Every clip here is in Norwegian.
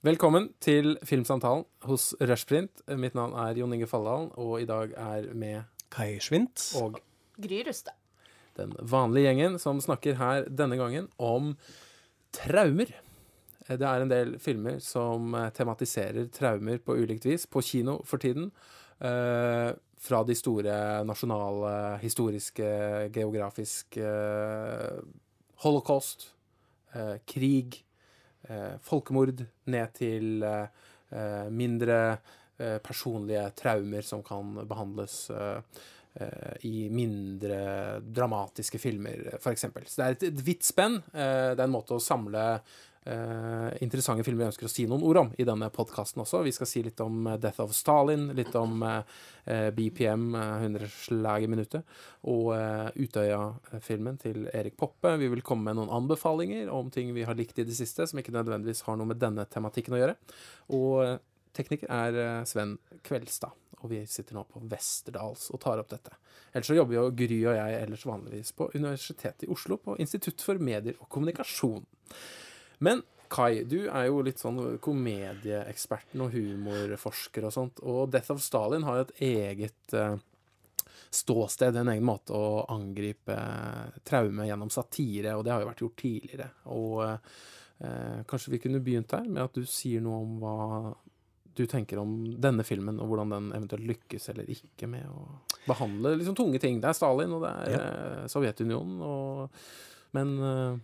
Velkommen til Filmsamtalen hos Rushprint. Mitt navn er Jon Inge Falldalen, og i dag er med Kai Schwint. og Gry Rustad. den vanlige gjengen som snakker her denne gangen om traumer. Det er en del filmer som eh, tematiserer traumer på ulikt vis på kino for tiden. Eh, fra de store nasjonale, historiske, geografiske eh, Holocaust, eh, krig, folkemord, ned til eh, eh, mindre eh, personlige traumer som kan behandles eh, eh, i mindre dramatiske filmer, f.eks. Så det er et, et vidt spenn. Eh, det er en måte å samle eh, interessante filmer jeg ønsker å si noen ord om i denne podkasten også. Vi skal si litt om eh, Death of Stalin, litt om eh, eh, BPM, eh, 100 slag i minuttet, og Utøya-filmen til Erik Poppe. Vi vil komme med noen anbefalinger om ting vi har likt i det siste, som ikke nødvendigvis har noe med denne tematikken å gjøre. Og tekniker er Sven Kveldstad, og vi sitter nå på Westerdals og tar opp dette. Ellers så jobber jo Gry og jeg ellers vanligvis på Universitetet i Oslo, på Institutt for medier og kommunikasjon. Men Kai, du er jo litt sånn komedieeksperten og humorforsker og sånt, og Death of Stalin har jo et eget eh, ståsted, en egen måte å angripe eh, traume gjennom satire, og det har jo vært gjort tidligere. Og eh, kanskje vi kunne begynt her med at du sier noe om hva du tenker om denne filmen, og hvordan den eventuelt lykkes eller ikke med å behandle liksom tunge ting. Det er Stalin, og det er ja. Sovjetunionen, og, men eh,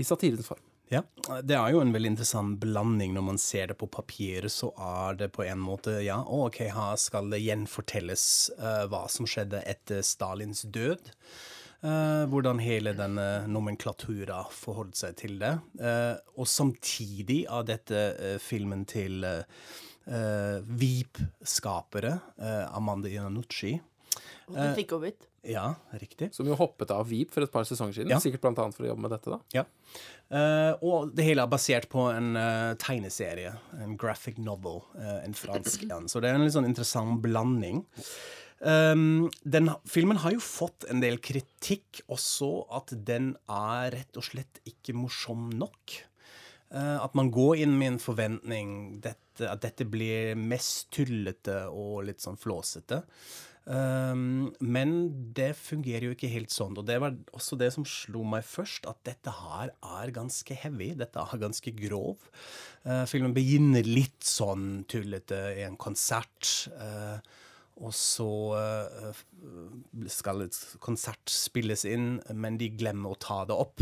i satirens form. Ja, det er jo en veldig interessant blanding når man ser det på papiret. Så er det på en måte ja, ok, her skal det gjenfortelles uh, hva som skjedde etter Stalins død. Uh, hvordan hele denne nomenklatura forholdt seg til det. Uh, og samtidig av dette filmen til uh, Veep-skapere, Amanda Iannucci. Og fikk ut. Ja, riktig. Som jo hoppet av Veep for et par sesonger siden. Ja. Sikkert annet for å jobbe med dette, da. Ja. Uh, og det hele er basert på en uh, tegneserie, en graphic novel, uh, en fransk en. Så det er en litt sånn interessant blanding. Um, den, filmen har jo fått en del kritikk, også at den er rett og slett ikke morsom nok. At man går inn med en forventning dette, at dette blir mest tullete og litt sånn flåsete. Um, men det fungerer jo ikke helt sånn. Og det var også det som slo meg først, at dette her er ganske heavy. Dette er ganske grov. Uh, filmen begynner litt sånn tullete i en konsert. Uh, og så uh, skal et konsert spilles inn, men de glemmer å ta det opp.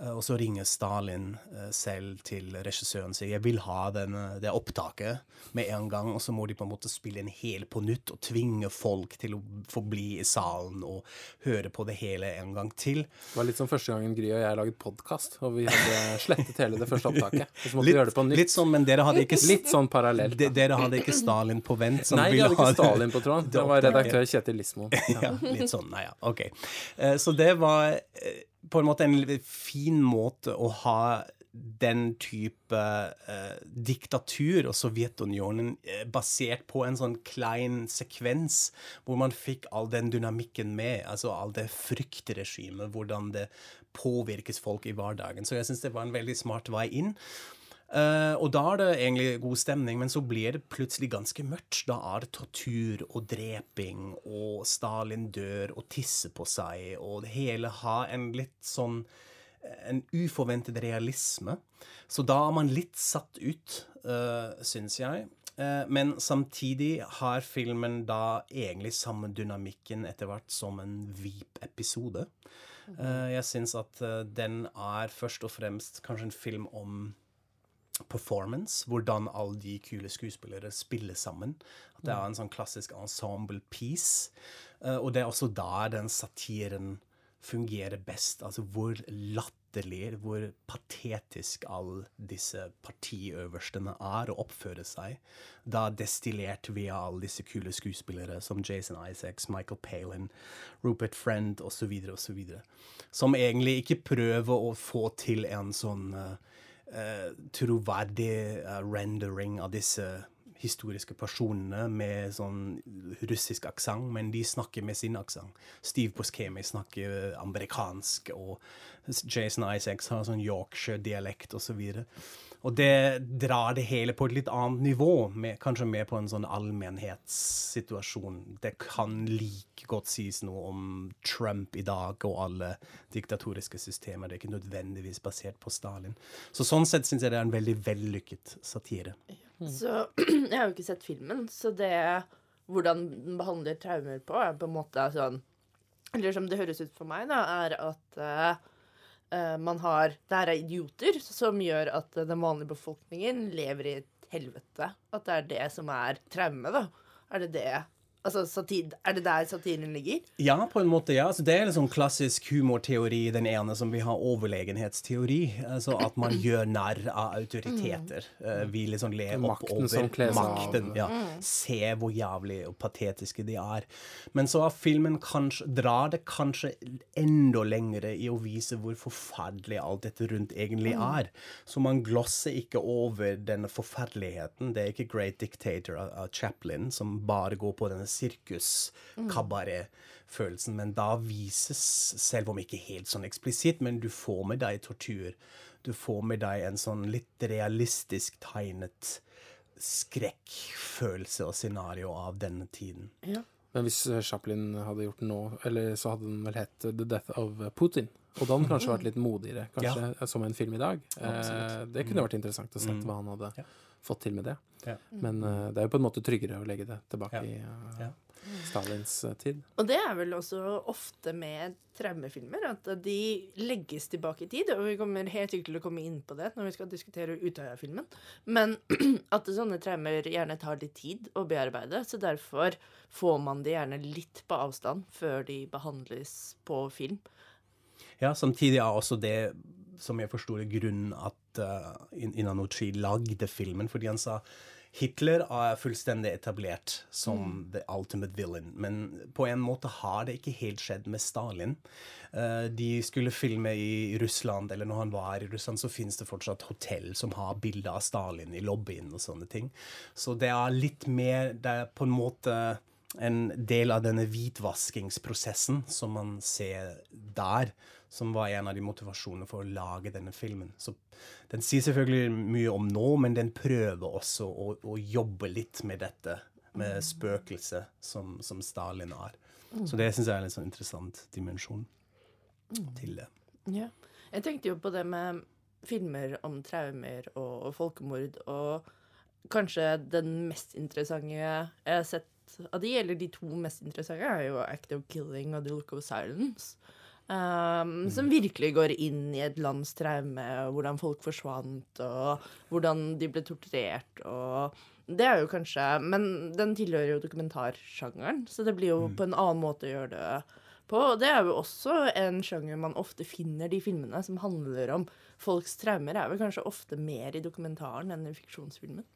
Uh, og så ringer Stalin uh, selv til regissøren og sier jeg vil ha den, det opptaket med en gang. Og så må de på en måte spille en hel på nytt og tvinge folk til å få bli i salen og høre på det hele en gang til. Det var litt som første gangen Gry og jeg laget podkast, og vi hadde slettet hele det første opptaket. Og så måtte vi gjøre det på nytt. litt sånn, men dere hadde ikke Litt sånn parallelt. de, Dere hadde ikke Stalin på vent? som Nei, vi hadde ikke Stalin på tråden. Det var redaktør Kjetil Lismoen. ja, litt sånn, nei, ja, ok. Eh, Så det var eh, på en måte en fin måte å ha den type eh, diktatur og Sovjetunionen eh, basert på en sånn klein sekvens hvor man fikk all den dynamikken med, altså all det fryktregimet, hvordan det påvirkes folk i hverdagen. Så jeg syns det var en veldig smart vei inn. Eh, og da er det egentlig god stemning, men så blir det plutselig ganske mørkt. Da er det tortur og dreping, og Stalin dør og tisser på seg, og det hele har en litt sånn en uforventet realisme. Så da er man litt satt ut, uh, syns jeg. Uh, men samtidig har filmen da egentlig samme dynamikken etter hvert som en Veep-episode. Uh, jeg syns at eh, den er først og fremst kanskje en film om performance, hvordan alle de kule skuespillere spiller sammen. At det er en sånn klassisk ensemble piece. Eh, og det er også der den satiren fungerer best. Altså hvor latterlig, hvor patetisk alle disse partiøverstene er og oppfører seg. Da destillert via alle disse kule skuespillere som Jason Isaacs, Michael Palin, Rupert Friend osv. osv. Som egentlig ikke prøver å få til en sånn eh, troverdig eh, rendering av disse historiske personene med sånn russisk aksent, men de snakker med sin aksent. Steve Buscemi snakker amerikansk, og Jason Isaacs har sånn Yorkshire-dialekt osv. Så, videre. Og det drar det hele på et litt annet nivå, med, kanskje mer på en sånn allmennhetssituasjon. Det kan like godt sies noe om Trump i dag og alle diktatoriske systemer. Det er ikke nødvendigvis basert på Stalin. Så sånn sett syns jeg det er en veldig vellykket satire. Så jeg har jo ikke sett filmen, så det hvordan den behandler traumer på, er på en måte sånn Eller som det høres ut for meg, da, er at uh, man har Det her er idioter som gjør at den vanlige befolkningen lever i et helvete. At det er det som er traume, da. Er det det Altså, satir, Er det der satiren ligger? Ja, på en måte, ja. Altså, det er en sånn klassisk humorteori, den ene som vi har overlegenhetsteori. Altså at man gjør narr av autoriteter. Mm. vi liksom ler opp Makten over makten. av. makten. Ja. Se hvor jævlig og patetiske de er. Men så har filmen kanskje, drar det kanskje enda lengre i å vise hvor forferdelig alt dette rundt egentlig er. Så man glosser ikke over denne forferdeligheten. Det er ikke Great Dictator av, av Chaplin som bare går på denne sirkus-kabaret-følelsen. Men da vises, selv om ikke helt sånn eksplisitt, men du får med deg tortur. Du får med deg en sånn litt realistisk tegnet skrekkfølelse og scenario av denne tiden. Ja. Men hvis eh, Chaplin hadde gjort den nå, eller så hadde den vel hett The Death of Putin. Og da hadde den kanskje vært litt modigere, kanskje, som en film i dag. Eh, det kunne vært interessant å se hva han hadde Ja. Fått til med det. Ja. Men uh, det er jo på en måte tryggere å legge det tilbake Ja. i uh, Ja. Stalins eh, tid. Og det er vel også ofte med traumefilmer, at de legges tilbake i tid. Og vi kommer helt sikkert til å komme inn på det når vi skal diskutere Utøya-filmen. Men at sånne traumer gjerne tar litt tid å bearbeide, så derfor får man de gjerne litt på avstand før de behandles på film. Ja, samtidig er også det, som jeg forsto det, grunnen at uh, Inanuchi lagde filmen, fordi han sa Hitler er fullstendig etablert som the ultimate villain, men på en måte har det ikke helt skjedd med Stalin. Eh, de skulle filme i Russland, eller når han var i Russland, så finnes det fortsatt hotell som har bilder av Stalin i lobbyen og sånne ting. Så det er litt mer Det er på en måte en del av denne hvitvaskingsprosessen som man ser der, som var en av de motivasjonene for å lage denne filmen. Så den sier selvfølgelig mye om nå, men den prøver også å, å jobbe litt med dette, med spøkelset som, som Stalin er. Så det syns jeg er en sånn interessant dimensjon til det. Ja. Jeg tenkte jo på det med filmer om traumer og, og folkemord, og kanskje den mest interessante jeg har sett av de, eller de to mest interessante, er jo Act of Killing og The Look of Silence. Um, Som virkelig går inn i et lands traume, og hvordan folk forsvant, og hvordan de ble torturert, og det er jo kanskje Men den tilhører jo dokumentarsjangeren, så det blir jo på en annen måte å gjøre det på. Og det er jo også en sjanger man ofte finner de filmene som handler om folks traumer, er vel kanskje ofte mer i dokumentaren enn i fiksjonsfilmen.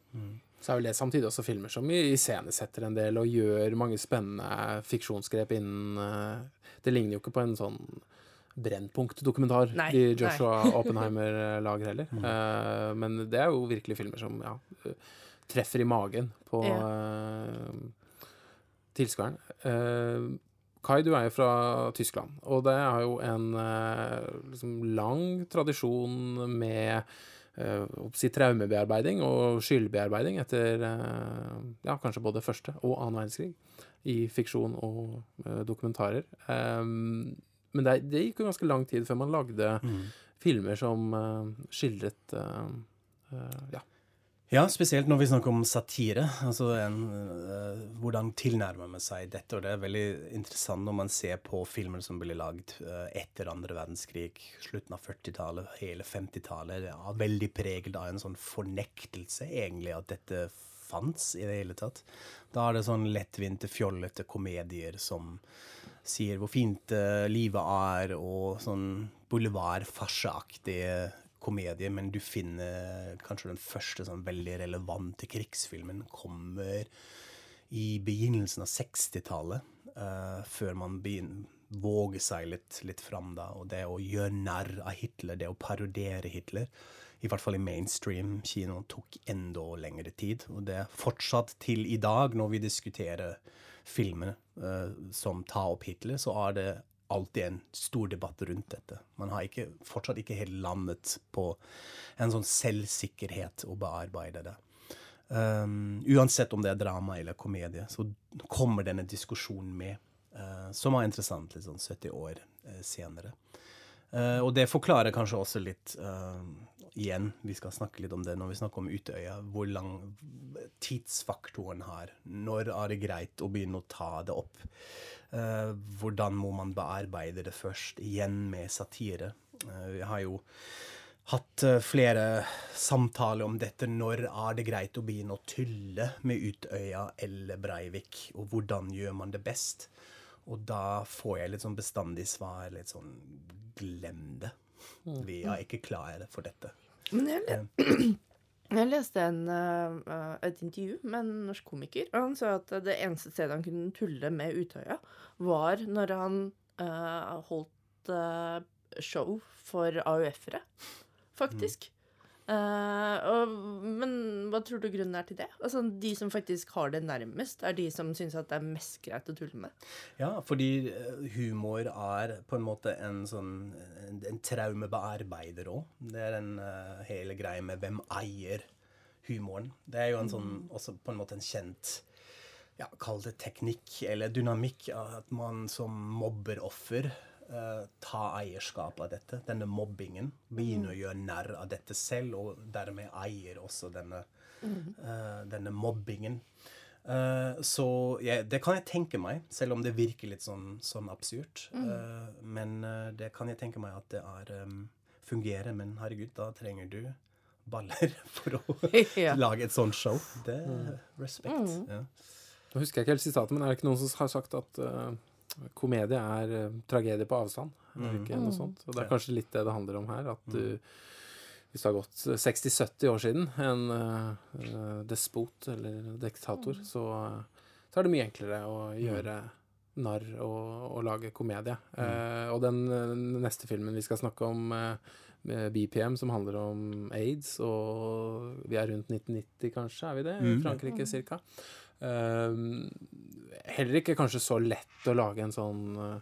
Så er vel det samtidig også filmer som iscenesetter en del og gjør mange spennende fiksjonsgrep innen eh, Det ligner jo ikke på en sånn Brennpunkt-dokumentar i Joshua Oppenheimer eh, lager heller. Eh, men det er jo virkelig filmer som ja, treffer i magen på uh, tilskueren. Uh, Kai, du er jo fra Tyskland, og det er jo en liksom lang tradisjon med si, traumebearbeiding og skyldbearbeiding etter eh, ja, kanskje både første og annen verdenskrig i fiksjon og eh, dokumentarer. Um, men det, det gikk jo ganske lang tid før man lagde filmer som eh, skildret eh, eh, ja, Ja, spesielt når vi snakker om satire. Altså en, uh, hvordan tilnærmer man seg dette? Og det er veldig interessant når man ser på filmer som ble lagd uh, etter andre verdenskrig, slutten av 40-tallet, hele 50-tallet. Det er veldig preget av en sånn fornektelse, egentlig, at dette fantes i det hele tatt. Da er det sånn lettvinte, fjollete komedier som sier hvor fint uh, livet er, og sånn boulevardfarseaktige komedie, men du finner kanskje den første sånn veldig relevante krigsfilmen kommer i begynnelsen av 60-tallet, Uh, før man begynner våger seg litt, litt fram da, og det å gjøre narr av Hitler, det å parodiere Hitler, i hvert fall i mainstream kino, tok enda lengre tid, og det er fortsatt til i dag, når vi diskuterer filmer uh, som tar opp Hitler, så er det alltid en stor debatt rundt dette. Man har ikke, fortsatt ikke helt landet på en sånn selvsikkerhet å bearbeide det. Um, uansett om det er drama eller komedie, så kommer denne diskusjonen med, uh, som er interessant litt sånn 70 år uh, senere. Uh, og det forklarer kanskje også litt Igjen, vi skal snakke litt om det når vi snakker om Utøya, hvor lang tidsfaktoren har. Når er det greit å begynne å ta det opp? hvordan må man bearbeide det først? Igjen med satire. vi har jo hatt eh, flere samtaler om dette. Når er det greit å begynne å tulle med Utøya eller Breivik? Og hvordan gjør man det best? Og da får jeg litt sånn bestandig svar. Litt sånn glem det. Vi er ikke klare for dette. Men jeg, le jeg leste en, uh, et intervju med en norsk komiker, og han sa at det eneste stedet han kunne tulle med Utøya, var når han uh, holdt uh, show for AUF-ere faktisk. Uh, og, men hva tror du grunnen er til det? Altså, De som faktisk har det nærmest, er de som syns at det er mest greit å tulle med? Ja, fordi eh, humor er på en måte en sånn en, en traumebearbeider òg. Det er en uh, hele greia med hvem eier humoren. Det er jo en sånn, mm. også på en måte en kjent ja, Kall det teknikk eller dynamikk. At man som mobberoffer uh, ta eierskap av dette, denne mobbingen. Begynne å gjøre narr av dette selv, og dermed eier også denne, uh, denne mobbingen. Uh, så jeg, det kan jeg tenke meg, selv om det virker litt sånn, sånn absurd. Uh, men uh, det kan jeg tenke meg at det er um, fungerer. Men herregud, da trenger du baller for å ja. lage et sånt show. Det er respekt. Mm. Ja. Nå husker jeg ikke helt sitatet, men er det ikke noen som har sagt at komedie er uh, tragedie på avstand. Mm. Ikke noe sånt. Og det er kanskje litt det det handler om her. At du, hvis det har gått 60-70 år siden en uh, despot eller diktator, mm. så, så, er det mye enklere å gjøre narr og, og lage komedie. Mm. Uh, og den neste filmen vi skal snakke om, BPM, som handler om aids, og vi er rundt 1990, kanskje, er vi det? I Frankrike, cirka. Uh, heller ikke kanskje så lett å lage en sånn uh,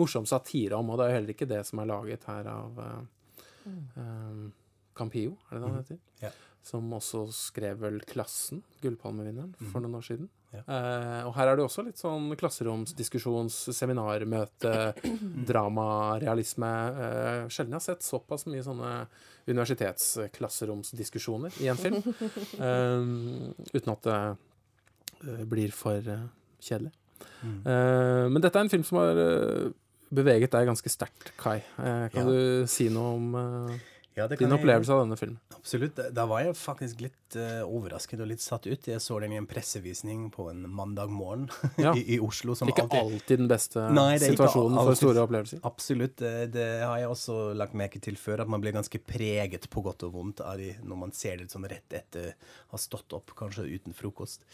morsom satire om, og det er jo heller ikke det som er laget her av uh, um, Campio, er det det han mhm. heter? Mm. Yeah. Som også skrev vel 'Klassen', gullpalmevinneren, mm. for noen år siden. Yeah. Uh, og her er det også litt sånn klasseromsdiskusjons, seminarmøte, drama, realisme. Uh, sjelden jeg har sett såpass mye sånne universitetsklasseromsdiskusjoner i en film. Uh, uten at det blir for kjedelig. Mm. Uh, men dette er en film som har uh, beveget deg ganske sterkt, Kai. Uh, kan ja. du si noe om ja, din opplevelse av denne filmen? Absolutt. Da var jeg faktisk litt overrasket og litt satt ut. Jeg så den i en pressevisning på en mandag morgen ja. I, I, Oslo. Som ikke alltid, alltid den beste Nei, situasjonen for store opplevelser. Absolutt. Det, det, har jeg også lagt merke til før, at man blir ganske preget på godt og vondt de, når man ser det sånn rett etter å ha stått opp, kanskje uten frokost.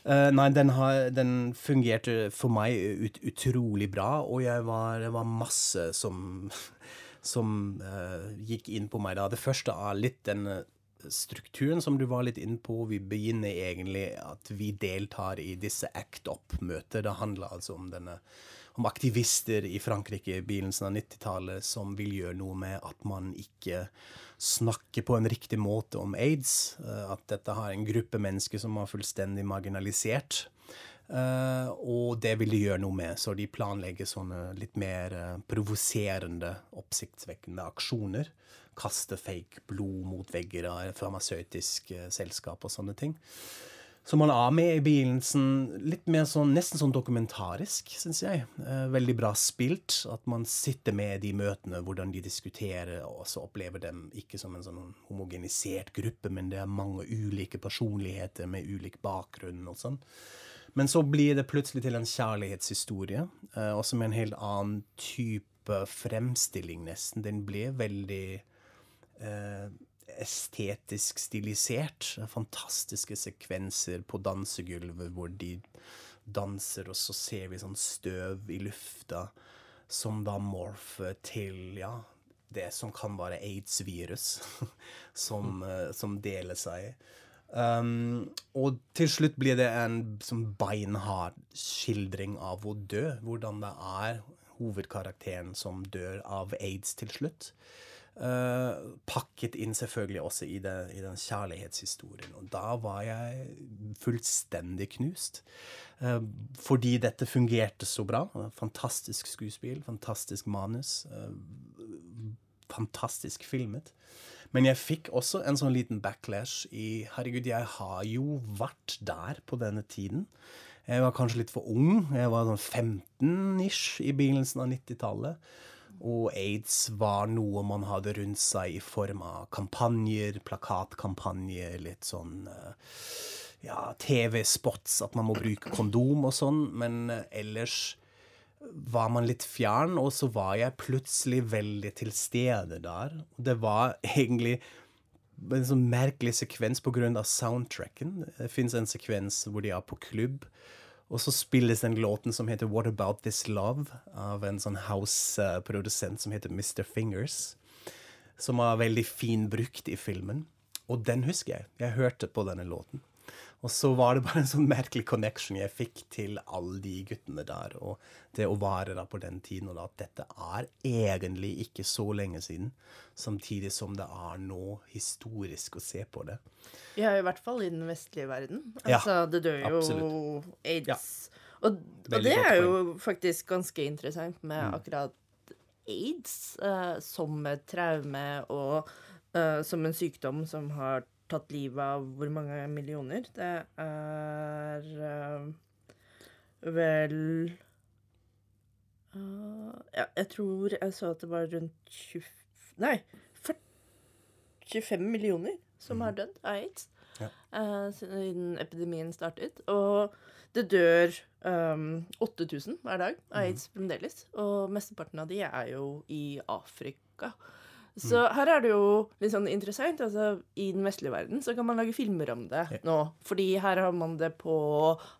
Uh, nei, den, har, den, fungerte for meg ut, utrolig bra, og jeg var, det var masse som, som uh, gikk inn på meg da. Det første er litt den eh, strukturen som du var litt inn på. Vi begynner egentlig at vi deltar i disse Act Up-møter. Det handler altså om denne om aktivister i Frankrike i begynnelsen av 90-tallet som vil gjøre noe med at man ikke snakker på en riktig måte om aids. Eh, at dette har en gruppe mennesker som er fullstendig marginalisert. Uh, og det vil de gjøre noe med, så de planlegger sånne litt mer uh, provoserende, oppsiktsvekkende aksjoner. Kaste fake blod mot vegger av farmasøytisk uh, selskap og sånne ting. Så man er med i begynnelsen litt mer sånn, nesten sånn dokumentarisk, syns jeg. Eh, veldig bra spilt. At man sitter med de møtene, hvordan de diskuterer, og så opplever dem ikke som en sånn homogenisert gruppe, men det er mange ulike personligheter med ulik bakgrunn og sånn. Men så blir det plutselig til en kjærlighetshistorie, eh, også med en helt annen type fremstilling, nesten. Den blir veldig eh, estetisk stilisert. Fantastiske sekvenser på dansegulvet hvor de danser, og så ser vi sånn støv i lufta som da morfer til ja, det som kan være aids-virus, som, uh, som, deler seg. Um, og til slutt blir det en sånn beinhard skildring av å dø. Hvordan det er. hovedkarakteren som dør av aids til slutt. Uh, pakket inn selvfølgelig også i, det, i, den kjærlighetshistorien. Og da var jeg fullstendig knust. Uh, fordi dette fungerte så bra. Fantastisk skuespill, fantastisk manus. Uh, fantastisk filmet. Men jeg fikk også en sånn liten backlash i Herregud, jeg har jo vært der på denne tiden. Jeg var kanskje litt for ung. Jeg var sånn 15-ish i begynnelsen av 90-tallet. Og aids var noe man hadde rundt seg i form av kampanjer, plakatkampanjer, litt sånn eh, ja, TV-spots, at man må bruke kondom og sånn. Men eh, ellers var man litt fjern, og så var jeg plutselig veldig til stede der. Det var egentlig en sånn merkelig sekvens pga. soundtracken. Det fins en sekvens hvor de er på klubb. Og så spilles den låten som heter What About This Love, av en sånn house-produsent som heter Mr. Fingers. Som var veldig fin brukt i filmen. Og den husker jeg. Jeg hørte på denne låten. Og så var det bare en sånn merkelig connection jeg fikk til alle de guttene der. Og det å være der på den tiden, og at dette er egentlig ikke så lenge siden. Samtidig som det er nå historisk å se på det. Ja, i hvert fall i den vestlige verden. Altså, ja, det dør jo absolutt. aids. Ja. Og, og, det er jo faktisk ganske interessant med mm. akkurat aids uh, som et traume og uh, som en sykdom som har tatt livet av hvor mange millioner? Det er uh, vel uh, Ja, jeg tror jeg så at det var rundt 20 Nei, 40, 25 millioner som har mhm. dødd av aids ja. uh, siden epidemien startet. Og det dør um, 8000 hver dag av mhm. aids fremdeles. Og mesteparten av de er jo i Afrika. Så mm. her er det jo litt sånn interessant. altså I den vestlige verden så kan man lage filmer om det ja. nå. Fordi her har man det på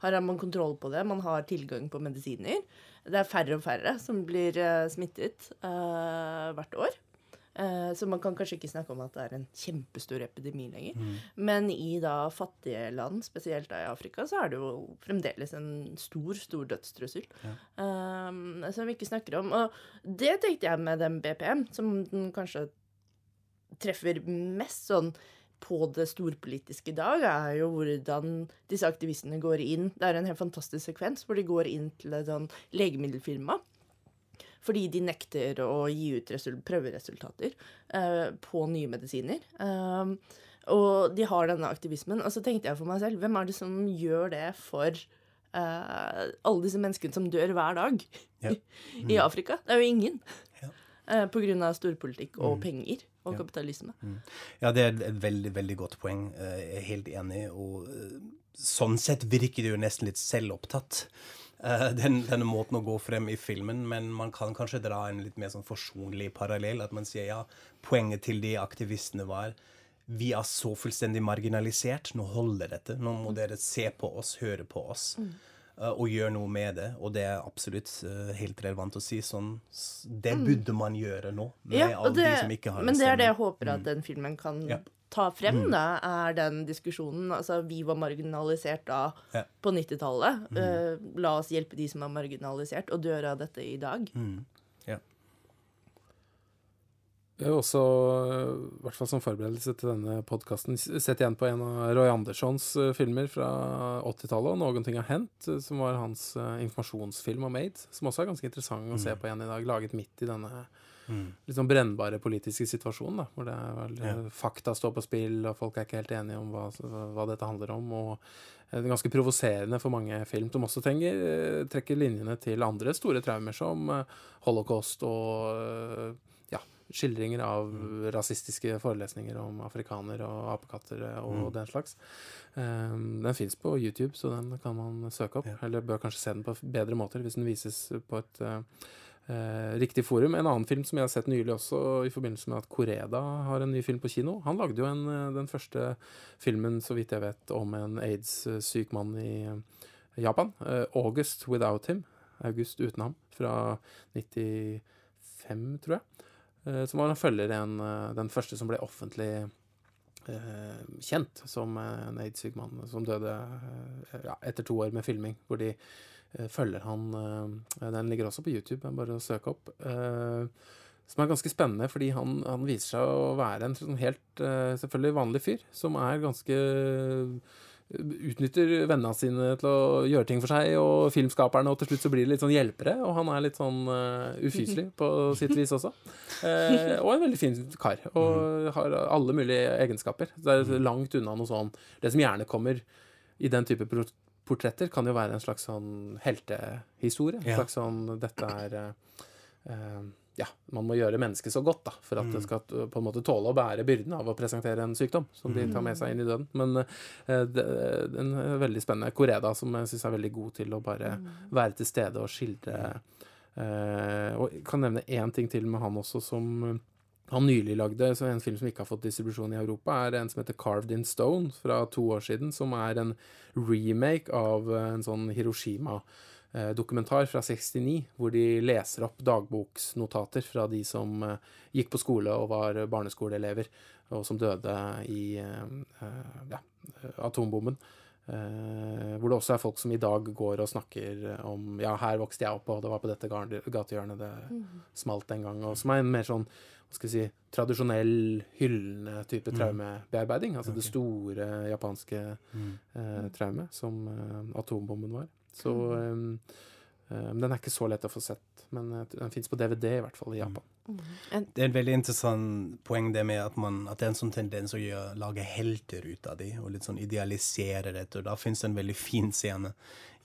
Her har man kontroll på det. Man har tilgang på medisiner. Det er færre og færre som blir uh, smittet uh, hvert år. Uh, så man kan kanskje ikke snakke om at det er en kjempestor epidemi lenger. Mm. Men i da fattige land, spesielt da i Afrika, så er det jo fremdeles en stor, stor dødstrussel. Ja. Um, som vi ikke snakker om. Og det tenkte jeg med den BPM, som den kanskje treffer mest sånn på det storpolitiske i dag, er jo hvordan disse aktivistene går inn. Det er en helt fantastisk sekvens hvor de går inn til et sånn legemiddelfirma fordi de nekter å gi ut prøveresultater uh, på nye medisiner. Um, og de har denne aktivismen. Og så tenkte jeg for meg selv, hvem er det som gjør det for uh, alle disse menneskene som dør hver dag ja. mm. i Afrika? Det er jo ingen. Ja. Uh, på grunn av storpolitikk og mm. penger og ja. kapitalisme. Mm. Ja, det er et veldig, veldig godt poeng. Jeg er helt enig. Og sånn sett virker det jo nesten litt selvopptatt. Uh, den, denne måten å gå frem i filmen, men man kan kanskje dra en litt mer sånn forsonlig parallell. At man sier ja, poenget til de aktivistene var vi er så fullstendig marginalisert. Nå holder dette. Nå må dere se på oss, høre på oss. Mm. Uh, og gjøre noe med det. Og det er absolutt uh, helt relevant å si. Sånn, det mm. burde man gjøre nå. Med ja, alle det, de som ikke har Men det er det jeg håper at mm. den filmen kan ja ta frem, mm. da, er den diskusjonen. Altså, vi var marginalisert da ja. på 90-tallet. Mm. Uh, la oss hjelpe de som er marginalisert, og dør av dette i dag. Mm. Ja. Jeg har også, i hvert fall som forberedelse til denne podkasten, sett igjen på en av Roy Anderssons uh, filmer fra 80-tallet, og 'Noen ting har hendt', uh, som var hans informasjonsfilm om aids. Som også er ganske interessant å se mm. på igjen i dag, laget midt i denne. Litt sånn brennbare politiske situasjonen, da, hvor det er vel, ja. fakta står på spill, og folk er ikke helt enige om hva, hva dette handler om. og det er ganske provoserende for mange film som også trenger, eh, trekker linjene til andre store traumer, som eh, holocaust og eh, ja, skildringer av mm. rasistiske forelesninger om afrikaner og apekatter og mm. den slags. Um, den fins på YouTube, så den kan man søke opp. Ja. Eller bør kanskje se den på bedre måter hvis den vises på et uh, eh, riktig forum. En annen film som jeg har sett nylig også, i forbindelse med at Koreda har en ny film på kino. Han lagde jo en, eh, den første filmen, så vidt jeg vet, om en aids-syk mann i eh, Japan. Eh, 'August Without Him'. August uten ham. Fra 95, tror jeg. Eh, som var en følger en, eh, den første som ble offentlig kjent som en aids-syk mann som døde ja, etter to år med filming, hvor de følger han eh, Den ligger også på YouTube, det er bare å søke opp. Eh, som er ganske spennende, fordi han, han viser seg å være en sånn helt eh, selvfølgelig vanlig fyr, som er ganske utnytter vennene sine til å gjøre ting for seg, og filmskaperne, og til slutt så blir det litt sånn hjelpere, og han er litt sånn ufyselig på sitt vis også. Og en veldig fin kar, og har alle mulige egenskaper. Det er langt unna noe sånn Det som gjerne kommer i den type portretter, kan jo være en slags sånn heltehistorie. En Ja. slags sånn Dette er uh, ja, man må gjøre mennesket så godt da, for at det skal på en måte tåle å bære byrden av å presentere en sykdom som de tar med seg inn i døden. Men uh, det, en uh, veldig spennende Koreda, som jeg syns er veldig god til å bare være til stede og skildre uh, Og jeg kan nevne én ting til med han også, som uh, han nylig lagde, så en film som ikke har fått distribusjon i Europa, er en som heter Carved in Stone fra to år siden, som er en remake av uh, en sånn Hiroshima eh, fra 69, hvor de leser opp dagboksnotater fra de som eh, gikk på skole og var barneskoleelever, og som døde i eh, eh, ja, atombomben. Uh, hvor det også er folk som i dag går og snakker om Ja, her vokste jeg opp, og det var på dette gatehjørnet det smalt en gang. Og som er en mer sånn skal vi si, tradisjonell, hyllende type traumebearbeiding. Altså det store japanske eh, traumet som eh, atombomben var. Så eh, Den er ikke så lett å få sett, men eh, den fins på DVD, i hvert fall i Japan. Det er et veldig interessant poeng det med at, man, at det er en sånn tendens å gjøre, lage helter ut av de, og litt sånn idealisere dette. Og da finnes det en veldig fin scene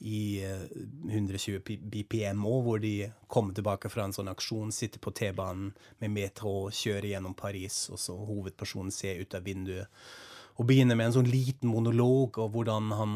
i eh, 120 BPM òg, hvor de kommer tilbake fra en sånn aksjon, sitter på T-banen med metro, kjører gjennom Paris, og så hovedpersonen ser ut av vinduet, og begynner med en sånn liten monolog om hvordan han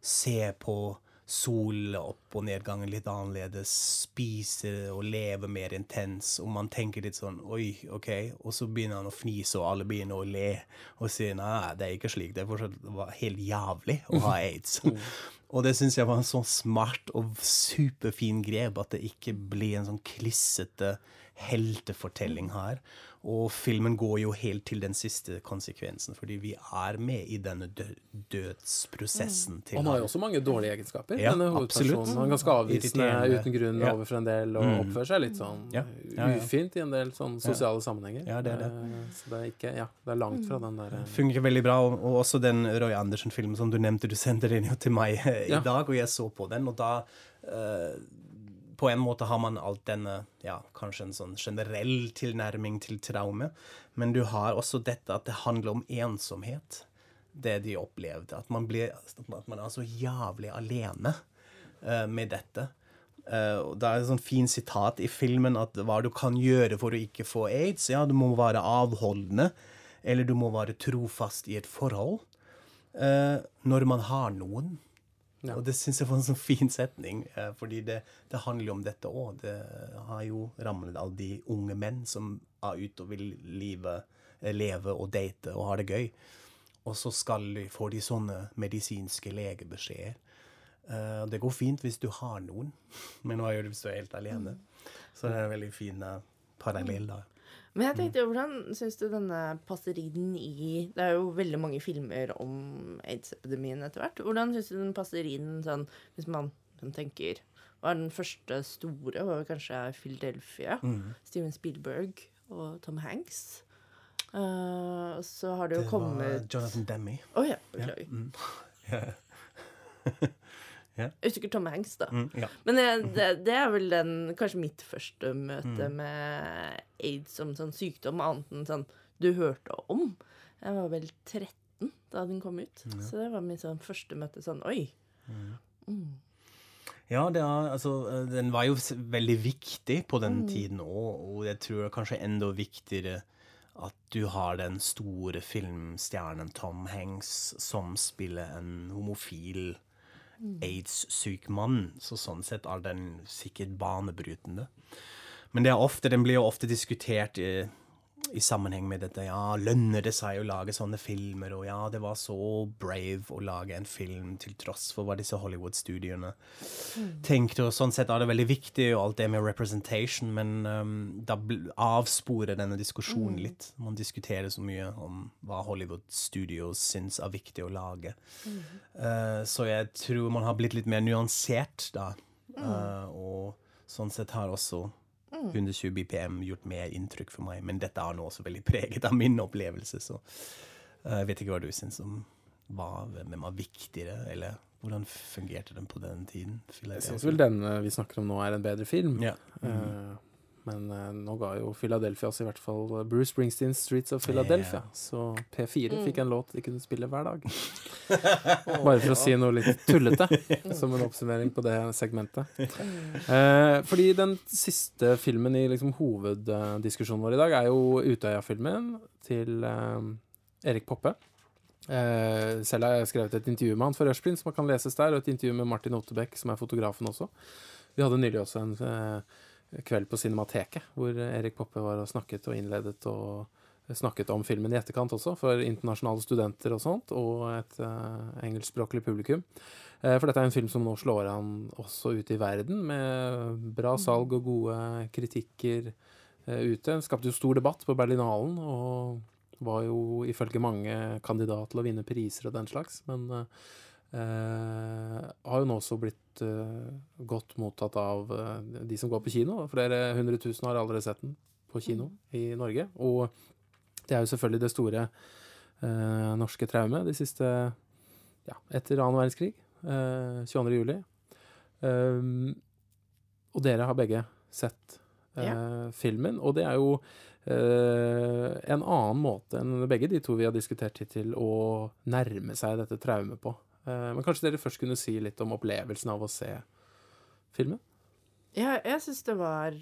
ser på sol opp- og nedgangen litt annerledes, spise og leve mer intens, og man tenker litt sånn Oi, OK. Og så begynner han å fnise, og alle begynner å le og si nei, det er ikke slik. Det er fortsatt helt jævlig å ha aids. og det syns jeg var en sånn smart og superfin grep, at det ikke blir en sånn klissete heltefortelling her. Og filmen går jo helt til den siste konsekvensen, fordi vi er med i denne dødsprosessen til Han har jo også mange dårlige egenskaper. Ja, denne hovedpersonen. Han er ganske avvisende uten grunn Ja. overfor en del, og oppfører seg litt sånn Ja. Ja, ja. ufint i en del sånn sosiale sammenhenger. Ja, det er det. Eh, Så det er ikke Ja, det er langt fra den der eh, fungerer veldig bra. Og, og også den Roy Andersen-filmen som du nevnte, du sendte den jo til meg eh, i Ja. dag, og jeg så på den, og da eh, På en måte har man alt denne ja, kanskje en sånn generell tilnærming til traume, men du har også dette at det handler om ensomhet. Det de opplevde. At man, blir, at man er så jævlig alene uh, med dette. Uh, det er et sånn fin sitat i filmen at hva du kan gjøre for å ikke få aids, ja, du må være avholdende, eller du må være trofast i et forhold Uh, når man har noen. Ja. Og det syns jeg var en sånn fin setning, eh, fordi det, det handler jo om dette òg. Det har jo rammet alle de unge menn som er ute og vil live, eh, leve og date og ha det gøy. Og så de, får de sånne medisinske legebeskjeder. Eh, det går fint hvis du har noen, men hva gjør du hvis du er helt alene? Så det er en veldig fin parallell, da. Men jeg tenkte, jo, hvordan syns du denne passeriden i Det er jo veldig mange filmer om aids-epidemien etter hvert. Hvordan syns du den passeriden sånn, hvis man, man tenker var den første store, var kanskje Philadelphia. Steven Spielberg og Tom Hanks. Uh, så har det jo Det kommet var Jonathan Demme. Å ja, beklager. Ja. Jeg husker Tom Hanks, da. Mm, ja. Men det, det, det er vel den, kanskje mitt første møte med aids som sånn sykdom, annet enn sånn du hørte om. Jeg var vel 13 da den kom ut. Så det var mitt sånn første møte sånn Oi. Ja, det er, altså, den var jo veldig viktig på den tiden òg, og jeg tror det er kanskje enda viktigere at du har den store filmstjernen Tom Hanks som spiller en homofil aids-syk mann. Så sånn sett er den sikkert banebrytende. Men det er ofte, den blir jo ofte diskutert i, i sammenheng med dette. Ja, lønner det seg å lage sånne filmer? Og ja, det var så brave å lage en film til tross for hva disse Hollywood-studiene tenkte. Og sånn sett er det veldig viktig, og alt det med representation, men um, da avsporer denne diskusjonen litt. Man diskuterer så mye om hva Hollywood Studios syns er viktig å lage. Eh, så jeg tror man har blitt litt mer nyansert da. Eh, og sånn sett har også 120 BPM gjort mer inntrykk for meg. Men dette er nå også veldig preget av min opplevelse, så eh, jeg vet ikke hva du syns om hva, hvem er viktigere, eller hvordan fungerte den på den tiden? Jeg syns vel den vi snakker om nå, er en bedre film. Ja. Eh, men uh, nå ga jo Philadelphia oss i hvert fall eh, Bruce Springsteens 'Streets of Philadelphia'. Yeah. Så P4 fikk en låt de kunne spille hver dag. Bare for å si noe litt tullete, som en oppsummering på det segmentet. Uh, fordi den siste filmen i liksom, hoveddiskusjonen vår i dag er jo Utøya-filmen til uh, Erik Poppe. Uh, selv har jeg skrevet et intervju med han for Rushprint, som kan leses der, og et intervju med Martin Ottebekk, som er fotografen også. Vi hadde nylig også en eh, kveld på Cinemateket, hvor Erik Poppe var og snakket og innledet og snakket om filmen i etterkant også, for internasjonale studenter og sånt, og et uh, engelskspråklig publikum. Uh, for dette er en film som nå slår an også ute i verden, med bra salg og gode kritikker uh, ute. Den skapte jo stor debatt på Berlinalen, og var jo ifølge mange kandidat til å vinne priser og den slags, men eh, har jo nå også blitt uh, godt mottatt av uh, de som går på kino. Flere hundre tusen har allerede sett den på kino i Norge. Og det er jo selvfølgelig det store uh, norske traumet de siste ja, etter annen verdenskrig. Uh, 22. juli. Um, og dere har begge sett eh, filmen, og det er jo eh, en annen måte enn begge de to vi har diskutert hittil, å nærme seg dette traumet på. Eh, men kanskje dere først kunne si litt om opplevelsen av å se filmen? Ja, jeg syns det var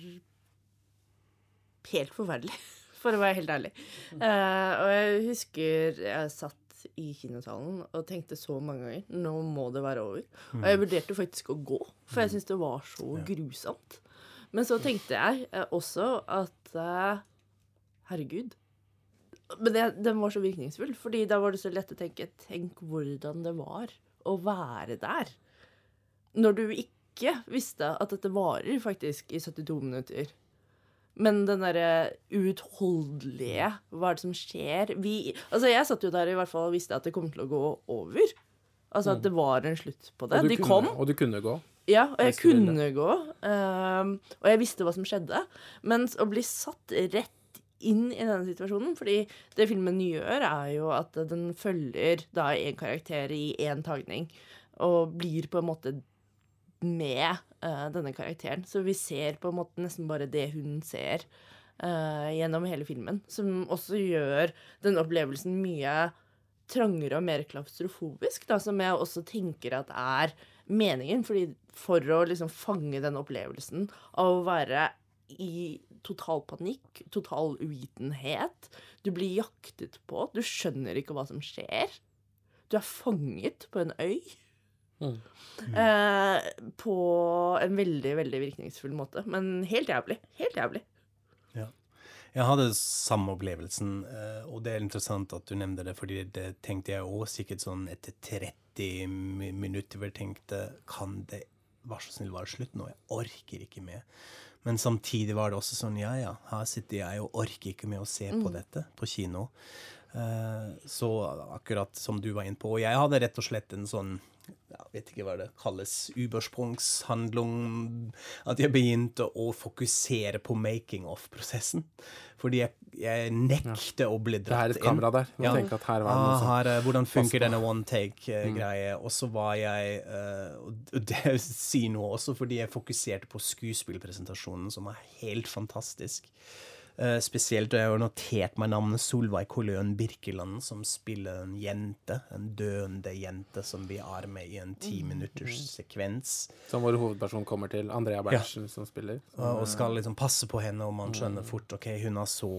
helt forferdelig, for å være helt ærlig. Eh, og jeg husker jeg satt i kinosalen og tenkte så mange ganger nå må det være over. Og jeg vurderte faktisk å gå, for jeg syntes det var så grusomt. Men så tenkte jeg eh, også at herregud. Men det, den var så virkningsfull, fordi da var det så lett å tenke Tenk hvordan det var å være der. Når du ikke visste at dette varer faktisk i 72 minutter. Men den derre uutholdelige Hva er det som skjer? Vi Altså, jeg satt jo der i hvert fall og visste at det kom til å gå over. Altså at det var en slutt på det. De kunne, kom. Og du kunne gå. Ja, og jeg kunne gå. Um, og jeg visste hva som skjedde. Mens å bli satt rett inn i denne situasjonen Fordi det filmen gjør, er jo at den følger da en karakter i én tagning. Og blir på en måte med uh, denne karakteren. Så vi ser på en måte nesten bare det hun ser uh, gjennom hele filmen. Som også gjør den opplevelsen mye trangere og mer klaustrofobisk, da, som jeg også tenker at er meningen. Fordi for å liksom fange den opplevelsen av å være i total panikk, total uvitenhet. Du blir jaktet på. Du skjønner ikke hva som skjer. Du er fanget på en øy. Mm. Eh, på en veldig, veldig virkningsfull måte. Men helt jævlig. Helt jævlig. Jeg hadde samme opplevelsen, eh, og det er interessant at du nevnte det, fordi det tenkte jeg òg sikkert sånn etter 30 minutter hvor jeg tenkte Kan det vær så snill være slutt nå? Jeg orker ikke mer. Men samtidig var det også sånn Ja, ja, her sitter jeg og orker ikke med å se på dette på kino. Eh, så akkurat som du var inne på. Og jeg hadde rett og slett en sånn jeg vet ikke hva det kalles, ubersprungshandling At jeg begynte å fokusere på making of-prosessen. Fordi jeg, jeg nekter å bli dratt inn. Det er et kamera der. Ja. her var det noe Ah, her, eh, hvordan funker denne one take-greie? Og så var jeg eh, Og det sier noe også, fordi jeg fokuserte på skuespillpresentasjonen, som er helt fantastisk. Eh, spesielt og jeg har notert meg navnet Solveig Kolløen Birkeland, som spiller en jente. En døende jente som vi har med i en ti minutters sekvens. Som vår hovedperson kommer til. Andrea Berntsen som spiller. Og og skal liksom passe på henne, og man skjønner fort ok, hun har så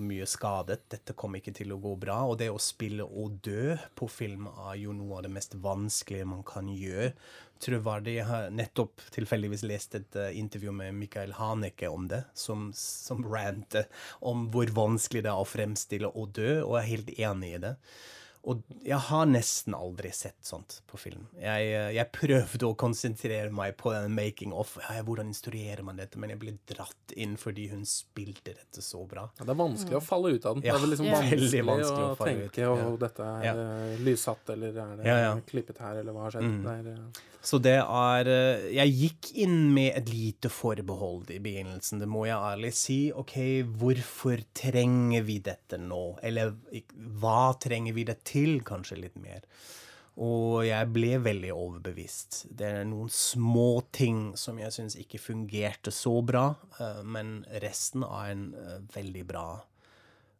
mye skadet, dette kommer ikke til å gå bra. Og det å spille og dø på film er jo noe av det mest vanskelige man kan gjøre. Troverdig. Jeg har nettopp tilfeldigvis lest et eh, intervju med Michael Haneke om det, som, som rantet om hvor vanskelig det er å fremstille å dø, og jeg er helt enig i det. Og jeg har nesten aldri sett sånt på film. Jeg, eh, jeg prøvde å konsentrere meg på den making of. Ja, hvordan instruerer man dette? Men jeg ble dratt inn fordi hun spilte dette så bra. Ja, det er vanskelig å falle ut av den. Ja, det er vel liksom vanskelig, vanskelig å, å falle ut. tenke og Ja. dette er Ja. eh, lyssatt, eller er det Ja, ja. klippet her, eller hva har skjedd? Mm. Det er, eh, Så det er Jeg gikk inn med et lite forbehold i begynnelsen, det må jeg ærlig si. OK, hvorfor trenger vi dette nå? Eller hva trenger vi det til, kanskje litt mer? Og jeg ble veldig overbevist. Det er noen små ting som jeg syns ikke fungerte så bra, eh, men resten er en eh, veldig bra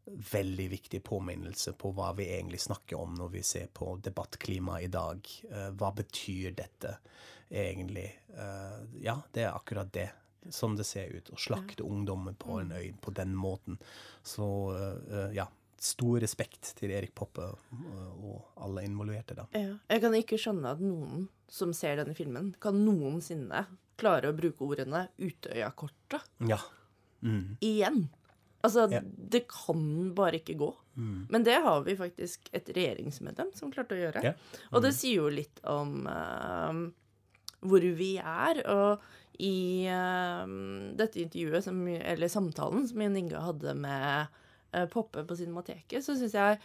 veldig viktig påminnelse på hva vi egentlig snakker om når vi ser på debattklimaet i dag. Eh, hva betyr dette egentlig? Ja, det er akkurat det. Som det ser ut. Å slakte ungdommer på en øy på den måten. Så ja. Stor respekt til Erik Poppe og alle involverte, da. Ja. Jeg kan ikke skjønne at noen som ser denne filmen, kan noensinne klare å bruke ordene Utøya-kortet Ja. Mm. igjen. Altså, Ja. det kan bare ikke gå. Mm. Men det har vi faktisk et regjeringsmedlem som klarte å gjøre. Ja. Og det sier jo litt om uh, hvor vi er. Og i uh, dette intervjuet, som, eller samtalen som Jon Inge hadde med Poppe på Cinemateket, så syns jeg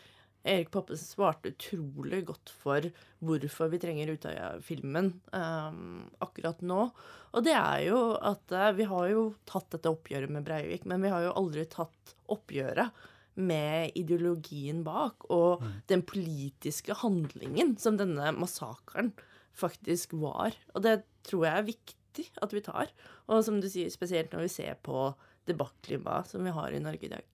Erik Poppe svarte utrolig godt for hvorfor vi trenger Utøya-filmen um, akkurat nå. Og det er jo at uh, vi har jo tatt dette oppgjøret med Breivik, men vi har jo aldri tatt oppgjøret med ideologien bak og den politiske handlingen som denne massakren faktisk var. Og det tror jeg er viktig at vi tar. Og som du sier, spesielt når vi ser på debattklimaet som vi har i Norge i dag.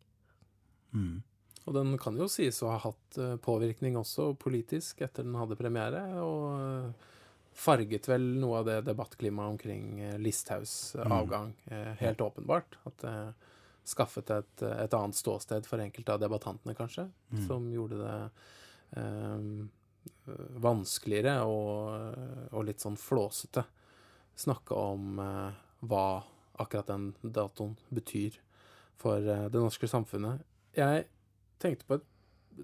Mm. Og den kan jo sies å ha hatt eh, påvirkning også politisk etter den hadde premiere, og eh, farget vel noe av det debattklimaet omkring Listhaus Listhaugs eh, Mm. avgang. eh, Helt åpenbart. At det skaffet et, et annet ståsted for enkelte av debattantene, kanskje, Mm. som gjorde det eh, vanskeligere og, og litt sånn flåsete snakke om eh, hva akkurat den datoen betyr for det norske samfunnet. Jeg tenkte på et,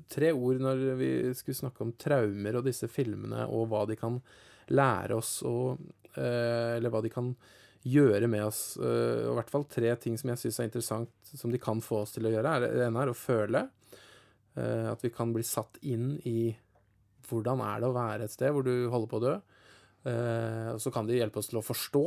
tre ord når vi skulle snakke om traumer og disse filmene, og hva de kan lære oss, og, eh, eller hva de kan gjøre med oss. eh, og I hvert fall tre ting som jeg syns er interessant, som de kan få oss til å gjøre. Det ene er å føle. eh, at vi kan bli satt inn i hvordan er det å være et sted hvor du holder på å dø. Eh, og så kan de hjelpe oss til å forstå.